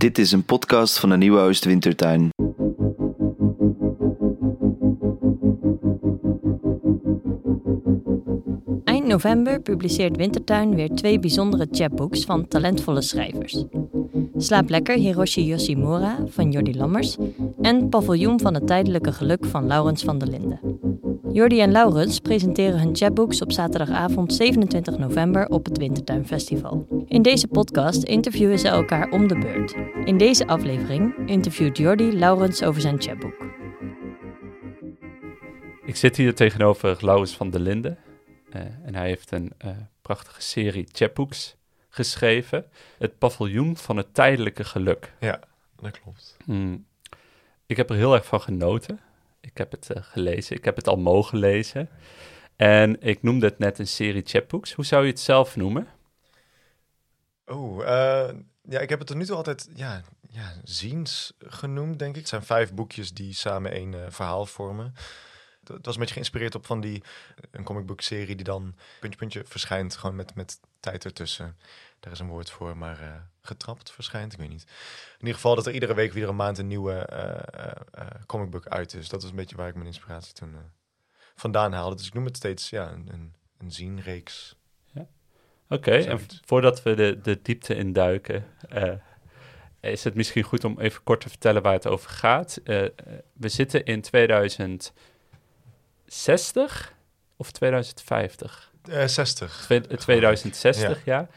Dit is een podcast van de Nieuwe Oostwintertuin. Eind november publiceert Wintertuin weer twee bijzondere chapbooks van talentvolle schrijvers. Slaap lekker Hiroshi Yoshimura van Jordi Lammers en Paviljoen van het tijdelijke geluk van Laurens van der Linden. Jordi en Laurens presenteren hun chapbooks op zaterdagavond 27 november op het Wintertuin Festival. In deze podcast interviewen ze elkaar om de beurt. In deze aflevering interviewt Jordi Laurens over zijn chapbook. Ik zit hier tegenover Laurens van der Linden. Uh, en hij heeft een uh, prachtige serie chapbooks geschreven. Het paviljoen van het tijdelijke geluk. Ja, dat klopt. Mm. Ik heb er heel erg van genoten. Ik heb het uh, gelezen. Ik heb het al mogen lezen. En ik noemde het net een serie chapbooks. Hoe zou je het zelf noemen? Oh, ja, ik heb het tot nu toe altijd ja, ja, ziens genoemd, denk ik. Het zijn vijf boekjes die samen één uh, verhaal vormen. Het was een beetje geïnspireerd op van die een comicbook-serie die dan puntje puntje verschijnt, gewoon met, met tijd ertussen. Daar is een woord voor, maar getrapt verschijnt, ik weet niet. In ieder geval dat er iedere week een maand een nieuwe comicbook uit is. Dat is een beetje waar ik mijn inspiratie toen vandaan haalde. Dus ik noem het steeds ja, een, een zienreeks. Oké, en voordat we de, de diepte induiken, is het misschien goed om even kort te vertellen waar het over gaat. we zitten in 2060 of 2050? 60. Twe 2060, ja. ja.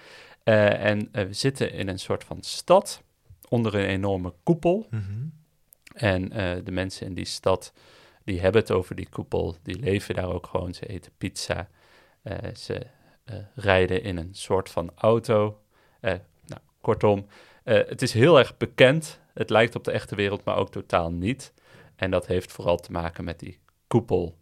Uh, en uh, we zitten in een soort van stad onder een enorme koepel. Mm -hmm. En uh, de mensen in die stad, die hebben het over die koepel. Die leven daar ook gewoon. Ze eten pizza. ze rijden in een soort van auto. nou, kortom, het is heel erg bekend. Het lijkt op de echte wereld, maar ook totaal niet. En dat heeft vooral te maken met die koepel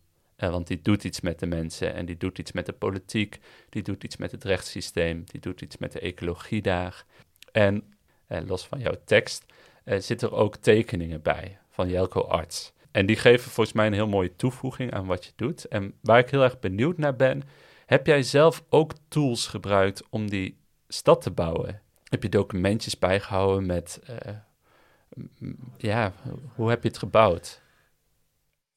want die doet iets met de mensen en die doet iets met de politiek, die doet iets met het rechtssysteem, die doet iets met de ecologie daar. En los van jouw tekst zitten er ook tekeningen bij van Jelko Arts. En die geven volgens mij een heel mooie toevoeging aan wat je doet. En waar ik heel erg benieuwd naar ben, heb jij zelf ook tools gebruikt om die stad te bouwen? Heb je documentjes bijgehouden met, ja, hoe heb je het gebouwd?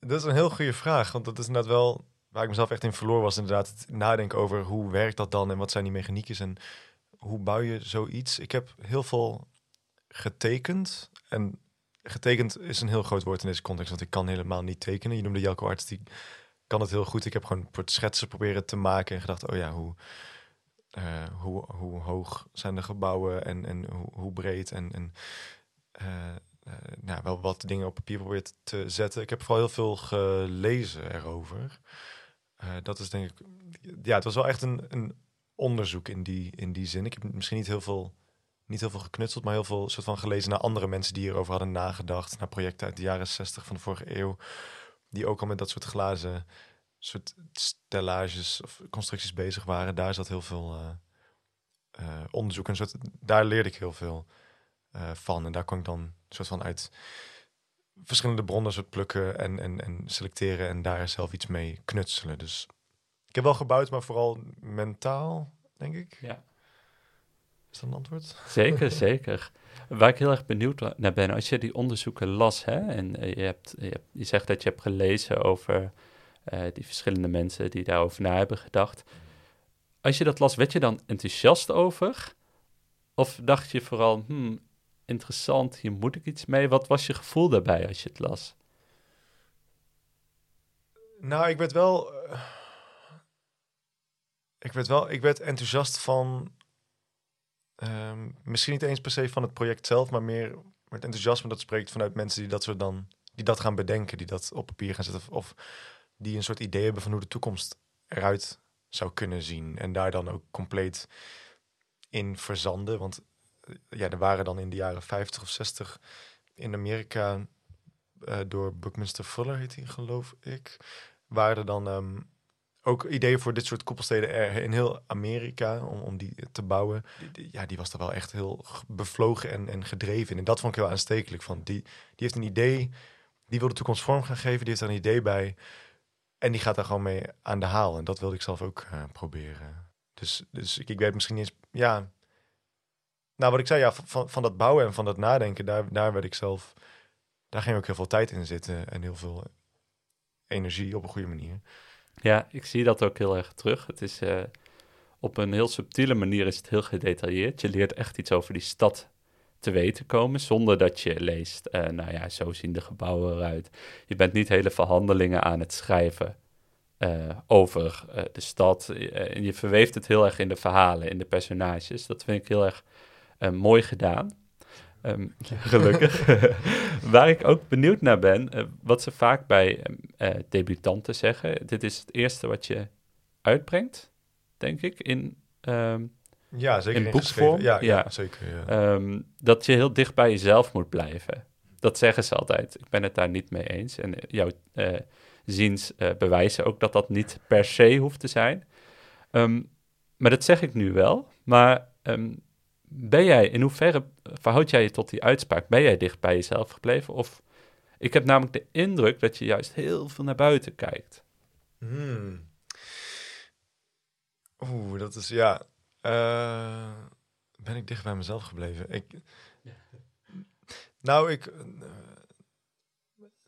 Dat is een heel goede vraag, want dat is net wel waar ik mezelf echt in verloren was. Inderdaad, het nadenken over hoe werkt dat dan en wat zijn die mechaniekjes en hoe bouw je zoiets. Ik heb heel veel getekend en getekend is een heel groot woord in deze context, want ik kan helemaal niet tekenen. Je noemde Jelko Arts, die kan het heel goed. Ik heb gewoon schetsen proberen te maken en gedacht, oh ja, hoe, uh, hoe, hoe hoog zijn de gebouwen en, en hoe, hoe breed en, en nou, wel wat dingen op papier probeert te zetten. Ik heb vooral heel veel gelezen erover. Dat is denk ik, ja, het was wel echt een, een onderzoek in die, in die zin. Ik heb misschien niet heel veel, niet heel veel geknutseld, maar heel veel soort van gelezen naar andere mensen die hierover hadden nagedacht. Naar projecten uit de jaren 60 van de vorige eeuw, die ook al met dat soort glazen soort stellages of constructies bezig waren. Daar zat heel veel uh, onderzoek en soort, daar leerde ik heel veel. Uh, van. En daar kan ik dan soort van uit verschillende bronnen soort plukken en, en, en selecteren en daar zelf iets mee knutselen. Dus ik heb wel gebouwd, maar vooral mentaal, denk ik. Ja. Is dat een antwoord? Zeker, zeker. Waar ik heel erg benieuwd naar ben, als je die onderzoeken las, hè, en je, hebt, je, hebt, je zegt dat je hebt gelezen over uh, die verschillende mensen die daarover na hebben gedacht. Als je dat las, werd je dan enthousiast over? Of dacht je vooral, hmm, interessant, hier moet ik iets mee. Wat was je gevoel daarbij als je het las? Nou, ik werd wel. Uh, ik werd wel. Ik werd enthousiast van. Um, misschien niet eens per se van het project zelf, maar meer het enthousiasme dat spreekt vanuit mensen die dat soort dan. die dat gaan bedenken, die dat op papier gaan zetten. Of die een soort idee hebben van hoe de toekomst eruit zou kunnen zien. En daar dan ook compleet in verzanden. Want ja, er waren dan in de jaren 50 of 60 in Amerika uh, door Buckminster Fuller, heet hij geloof ik, waren er dan um, ook ideeën voor dit soort koepelsteden er in heel Amerika om, om die te bouwen. Ja, die was er wel echt heel bevlogen en, en gedreven. En dat vond ik heel aanstekelijk. Van die, die heeft een idee, die wil de toekomst vorm gaan geven, die heeft daar een idee bij. En die gaat daar gewoon mee aan de haal. En dat wilde ik zelf ook uh, proberen. Dus, dus ik, ik weet misschien eens, ja, nou, wat ik zei, ja, van, van dat bouwen en van dat nadenken, daar, daar werd ik zelf, daar ging ook heel veel tijd in zitten en heel veel energie op een goede manier. Ja, ik zie dat ook heel erg terug. Het is eh, op een heel subtiele manier is het heel gedetailleerd. Je leert echt iets over die stad te weten komen, zonder dat je leest, uh, nou ja, zo zien de gebouwen eruit. Je bent niet hele verhandelingen aan het schrijven uh, over de stad. en je verweeft het heel erg in de verhalen, in de personages. Dat vind ik heel erg mooi gedaan. Um, gelukkig. Waar ik ook benieuwd naar ben, uh, wat ze vaak bij uh, debutanten zeggen. Dit is het eerste wat je uitbrengt, denk ik, in, um, ja, zeker in boekvorm. Ja, ja, ja, zeker. Ja. Um, dat je heel dicht bij jezelf moet blijven. Dat zeggen ze altijd. Ik ben het daar niet mee eens. En jouw uh, ziens bewijzen ook dat dat niet per se hoeft te zijn. maar dat zeg ik nu wel. Maar ben jij, in hoeverre verhoud jij je tot die uitspraak? Ben jij dicht bij jezelf gebleven? Of ik heb namelijk de indruk dat je juist heel veel naar buiten kijkt. Hmm. Oeh, dat is ja. Uh, ben ik dicht bij mezelf gebleven? Ik, nou, ik, uh,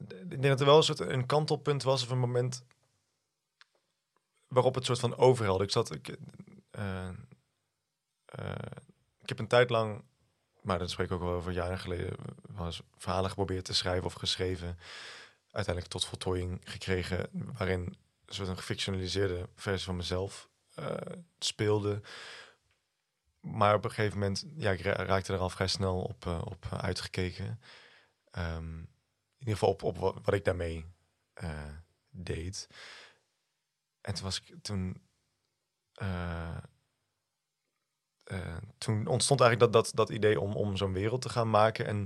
ik denk dat er wel een soort een kantelpunt was of een moment waarop het soort van overhelde. Ik zat, ik, uh, ik heb een tijd lang, maar dat spreek ik ook al over jaren geleden, was verhalen geprobeerd te schrijven of geschreven. Uiteindelijk tot voltooiing gekregen, waarin een soort een gefictionaliseerde versie van mezelf uh, speelde. Maar op een gegeven moment, ja, ik raakte er al vrij snel op, uh, op uitgekeken. Um, in ieder geval op, op wat, ik daarmee uh, deed. En toen was ik toen toen ontstond eigenlijk dat, dat, dat idee om, om zo'n wereld te gaan maken. En,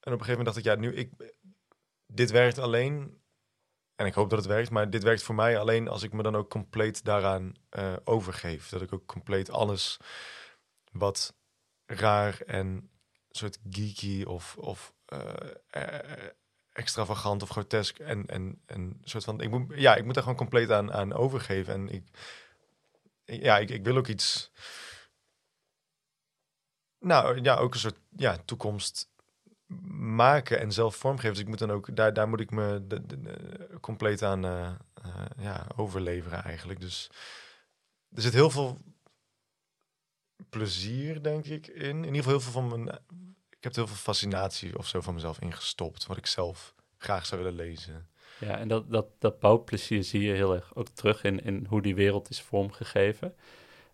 en op een gegeven moment dacht ik, ja, nu, ik, dit werkt alleen. En ik hoop dat het werkt, maar dit werkt voor mij alleen als ik me dan ook compleet daaraan uh, overgeef. Dat ik ook compleet alles wat raar en soort geeky of, of uh, extravagant of grotesk en, en, en soort van, ik moet, ja, ik moet daar gewoon compleet aan, aan overgeven. En ik, ja, ik, ik wil ook iets nou ja, ook een soort ja, toekomst maken en zelf vormgeven. Dus ik moet dan ook, daar, daar moet ik me de, de, compleet aan uh, uh, ja, overleveren eigenlijk. Dus er zit heel veel plezier, denk ik, in. In ieder geval heel veel van mijn... Ik heb heel veel fascinatie of zo van mezelf ingestopt, wat ik zelf graag zou willen lezen. Ja, en dat, dat, dat bouwplezier zie je heel erg ook terug in, in hoe die wereld is vormgegeven.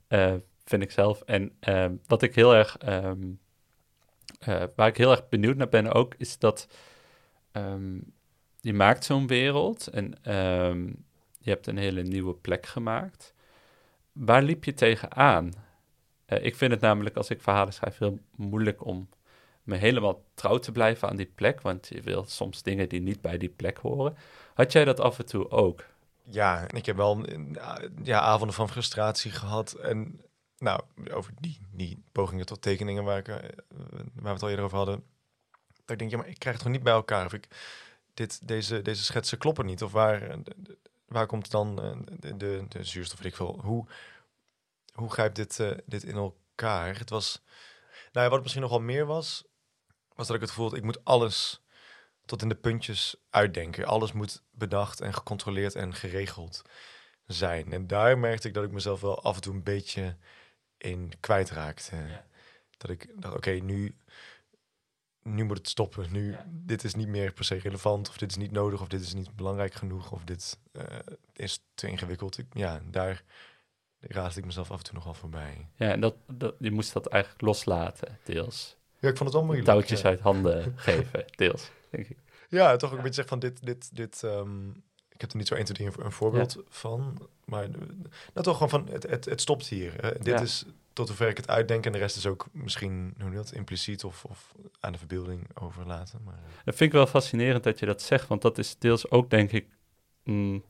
Uh, vind ik zelf. En ehm, wat ik heel erg, ehm, eh, waar ik heel erg benieuwd naar ben ook, is dat um, je maakt zo'n wereld en je hebt een hele nieuwe plek gemaakt. Waar liep je tegenaan? Uh, ik vind het namelijk, als ik verhalen schrijf, heel moeilijk om me helemaal trouw te blijven aan die plek, want je wil soms dingen die niet bij die plek horen. Had jij dat af en toe ook? Ja, ik heb wel ja, avonden van frustratie gehad. En nou, over die, die pogingen tot tekeningen waar, ik, eh, waar we het al eerder over hadden. Dat ik denk, ja, maar ik krijg het gewoon niet bij elkaar. Of ik, dit, deze, deze schetsen kloppen niet. Of waar, waar komt dan eh, de, de, zuurstof, ik veel. Hoe, hoe grijpt dit, dit in elkaar? Het was, nou wat misschien nog wel meer was, was dat ik het gevoel ik moet alles tot in de puntjes uitdenken. Alles moet bedacht en gecontroleerd en geregeld zijn. En daar merkte ik dat ik mezelf wel af en toe een beetje in kwijtraakt. Ja. Dat ik dacht, oké, nu, nu moet het stoppen. Nu, dit is niet meer per se relevant, of dit is niet nodig, of dit is niet belangrijk genoeg, of dit uh, is te ingewikkeld. Ik, ja, daar raasde ik mezelf af en toe nogal voorbij. Ja, en dat, dat, je moest dat eigenlijk loslaten, deels. Ja, ik vond het wel moeilijk. Touwtjes uit handen geven, deels, denk ik. Ja, toch ook een beetje zeg van dit, dit, dit. Um, ik heb er niet zo 1, 2, 3 een voorbeeld van. Maar nou toch gewoon van, het, het, het stopt hier. Hè. Dit ja. is tot hoever ik het uitdenk. En de rest is ook misschien, hoe dat, impliciet of, of aan de verbeelding overlaten. Maar, dat vind ik wel fascinerend dat je dat zegt. Want dat is deels ook, denk ik, mm,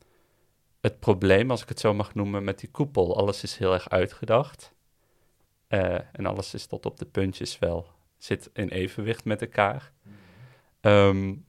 het probleem, als ik het zo mag noemen, met die koepel. Alles is heel erg uitgedacht. Uh, en alles is tot op de puntjes wel, zit in evenwicht met elkaar. Mm -hmm. um,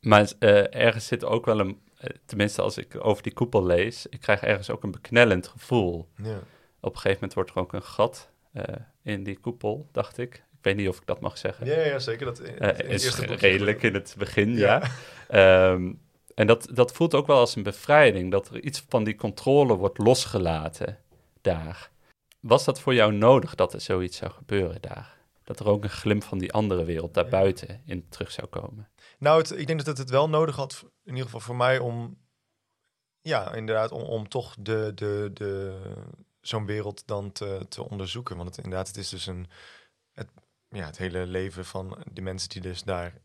maar uh, ergens zit ook wel een eh, tenminste als ik over die koepel lees, ik krijg ergens ook een beknellend gevoel. Ja. Op een gegeven moment wordt er ook een gat uh, in die koepel, dacht ik. Ik weet niet of ik dat mag zeggen. Ja, ja zeker. Dat, in, in het Eh, is redelijk in het begin, Ja. ja. Ehm, en dat, dat voelt ook wel als een bevrijding, dat er iets van die controle wordt losgelaten daar. Was dat voor jou nodig dat er zoiets zou gebeuren daar? Dat er ook een glimp van die andere wereld daarbuiten in terug zou komen? Nou, het, ik denk dat het het wel nodig had, in ieder geval voor mij, om... Ja, inderdaad, om, om toch de, de, de, zo'n wereld dan te, te onderzoeken. Want het, inderdaad, het is dus een... Het, ja, het hele leven van de mensen die dus daar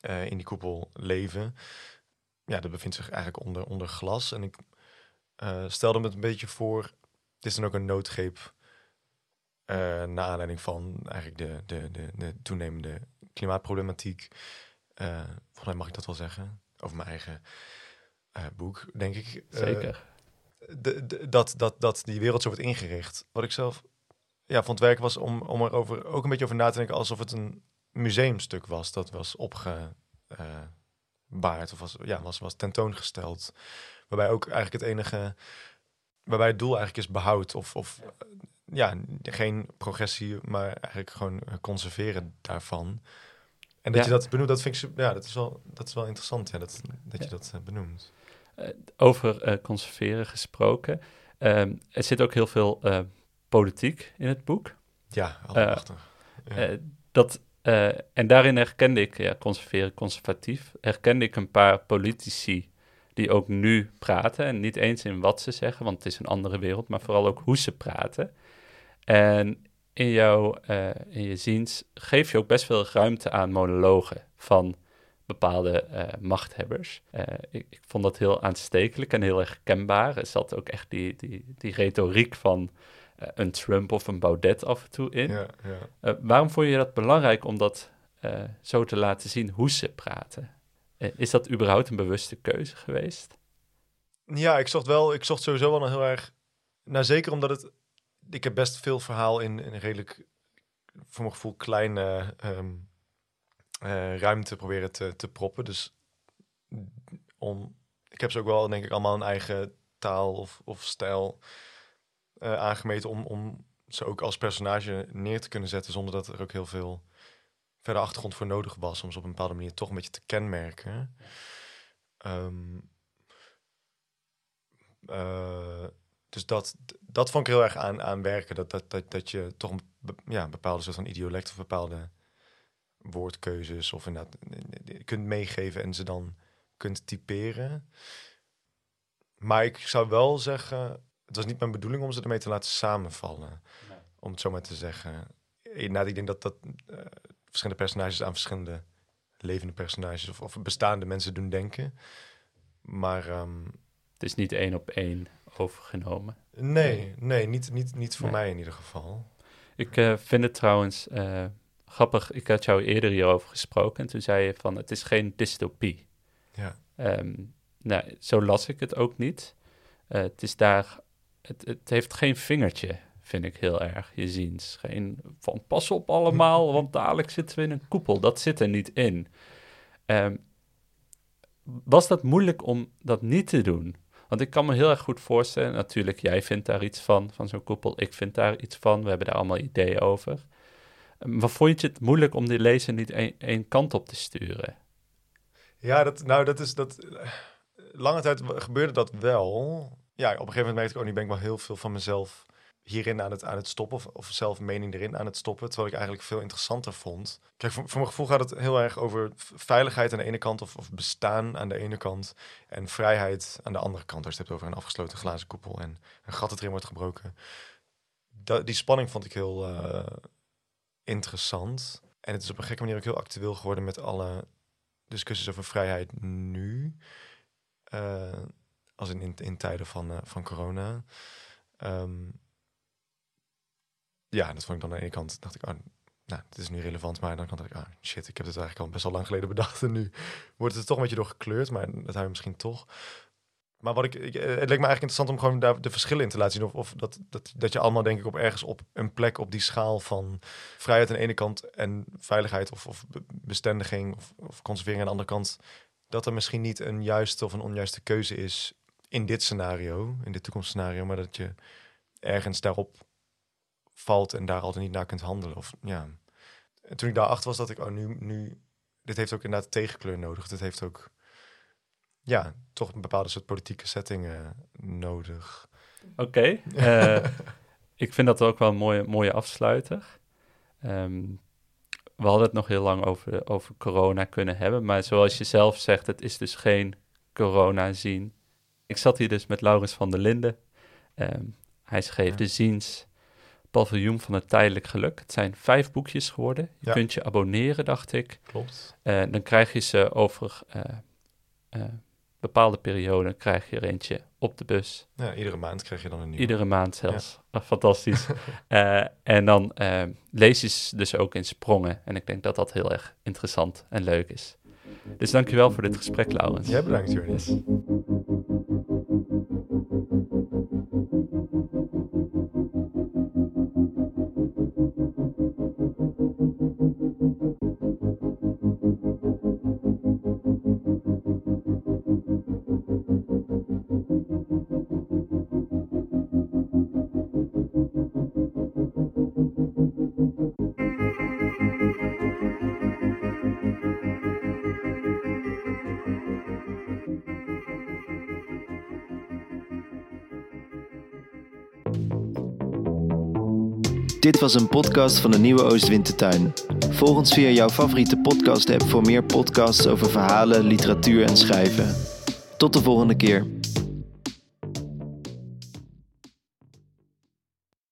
eh, in die koepel leven... Ja, dat bevindt zich eigenlijk onder, onder glas. En ik eh, stelde me het een beetje voor... Het is dan ook een noodgreep... eh naar aanleiding van eigenlijk de, de, de, de toenemende klimaatproblematiek. Volgens mij mag ik dat wel zeggen. Over mijn eigen eh, boek, denk ik. Eh, Zeker. de, de- dat, dat, dat die wereld zo wordt ingericht. Wat ik zelf ja, vond werk was om, om erover ook een beetje over na te denken alsof het een museumstuk was. Dat was opgebaard of was, ja, was, was tentoongesteld. Waarbij ook eigenlijk het enige, waarbij het doel eigenlijk is behoud of, of ja, geen progressie, maar eigenlijk gewoon conserveren daarvan. En dat Ja. je dat benoemt, dat vind ik, ja, dat is wel, dat is wel interessant, ja, dat, dat je Ja. dat eh, benoemt. Over eh, conserveren gesproken. Ehm, er zit ook heel veel eh, politiek in het boek. Ja. Eh, dat, eh, en daarin herkende ik, ja, conserveren, conservatief, herkende ik een paar politici die ook nu praten. En niet eens in wat ze zeggen, want het is een andere wereld, maar vooral ook hoe ze praten. En in, jouw, eh, in je ziens geef je ook best veel ruimte aan monologen van bepaalde eh, machthebbers. Eh, ik, ik vond dat heel aanstekelijk en heel erg kenbaar. Er zat ook echt die, die, die retoriek van een Trump of een Baudet af en toe in. ja, ja. Waarom vond je dat belangrijk om dat zo te laten zien hoe ze praten? Is dat überhaupt een bewuste keuze geweest? Ja, ik zocht wel, ik zocht sowieso wel een heel erg. Nou, zeker omdat het. Ik heb best veel verhaal in, een redelijk, voor mijn gevoel, kleine ehm, eh, ruimte proberen te, te proppen. Dus om, ik heb ze ook wel, denk ik, allemaal een eigen taal of, of stijl eh, aangemeten om, om ze ook als personage neer te kunnen zetten zonder dat er ook heel veel verder achtergrond voor nodig was om ze op een bepaalde manier toch een beetje te kenmerken. Eh, dus dat, dat vond ik heel erg aan, aan werken. Dat, dat, dat, dat je toch een be- ja, bepaalde soort van idiolect of bepaalde woordkeuzes of inderdaad eh, kunt meegeven en ze dan kunt typeren. Maar ik zou wel zeggen, het was niet mijn bedoeling om ze ermee te laten samenvallen. Om het zo maar te zeggen. Inderdaad, ik denk dat dat eh, verschillende personages aan verschillende levende personages of, of bestaande mensen doen denken. Maar ehm, Het is niet één op één overgenomen. nee, nee, niet, niet, niet voor Nee. mij in ieder geval. Ik eh, vind het trouwens eh, grappig. Ik had jou eerder hierover gesproken en toen zei je van het is geen dystopie. Ja. Ehm, nou, zo las ik het ook niet. Eh, het is daar, het, het heeft geen vingertje, vind ik heel erg, je ziens. Geen van pas op allemaal, want dadelijk zitten we in een koepel. Dat zit er niet in. Ehm, was dat moeilijk om dat niet te doen? Want ik kan me heel erg goed voorstellen, natuurlijk, jij vindt daar iets van, van zo'n koepel. Ik vind daar iets van, we hebben daar allemaal ideeën over. Maar vond je het moeilijk om die lezer niet één kant op te sturen? Ja, dat, nou, dat is dat. Lange tijd gebeurde dat wel. Ja, op een gegeven moment merkte ik ook niet, ben ik wel heel veel van mezelf hierin aan het, aan het stoppen. Of, of zelf mening erin aan het stoppen. Terwijl ik eigenlijk veel interessanter vond. Kijk, voor, mijn gevoel gaat het heel erg over veiligheid aan de ene kant. Of, of bestaan aan de ene kant. En vrijheid aan de andere kant. Als je het hebt over een afgesloten glazen koepel. En een gat dat erin wordt gebroken. Die spanning vond ik heel eh, interessant. En het is op een gekke manier ook heel actueel geworden met alle discussies over vrijheid nu. eh, als in, in, in tijden van, eh, van corona. Ehm, ja, dat vond ik dan aan de ene kant, dacht ik, oh, nou, het is nu relevant. Maar kant dacht ik, ah, shit, ik heb het eigenlijk al best wel lang geleden bedacht. En nu wordt het toch een beetje door gekleurd, maar dat hebben we misschien toch. Maar wat ik, eh, het leek me eigenlijk interessant om gewoon daar de verschillen in te laten zien. Of, of dat, dat, dat je allemaal, denk ik, op ergens op een plek op die schaal van vrijheid aan de ene kant en veiligheid of, of be- bestendiging of, of conservering aan de andere kant, dat er misschien niet een juiste of een onjuiste keuze is in dit scenario, in dit toekomstscenario, maar dat je ergens daarop valt en daar altijd niet naar kunt handelen. Of, ja. En toen ik daarachter was, dat ik, oh, nu, nu, dit heeft ook inderdaad tegenkleur nodig. Dit heeft ook, ja, toch een bepaalde soort politieke settingen nodig. Oké, eh, ik vind dat ook wel een mooie, mooie afsluiter. Ehm, we hadden het nog heel lang over, over corona kunnen hebben, maar zoals je zelf zegt, het is dus geen corona zien. Ik zat hier dus met Laurens van der Linden. Ehm, hij schreef Ja. de ziens Paviljoen van het Tijdelijk Geluk. Het zijn vijf boekjes geworden. Je Ja. kunt je abonneren, dacht ik. Klopt. Eh, dan krijg je ze over eh, eh, bepaalde perioden krijg je er eentje op de bus. Ja, iedere maand krijg je dan een nieuwe. Iedere maand zelfs. Ah, fantastisch. En dan lees je ze dus ook in sprongen. En ik denk dat dat heel erg interessant en leuk is. Dus dankjewel voor dit gesprek, Laurens. Jij bedankt, Joris. Dit was een podcast van de Nieuwe Oostwintertuin. Volg ons via jouw favoriete podcast-app voor meer podcasts over verhalen, literatuur en schrijven. Tot de volgende keer.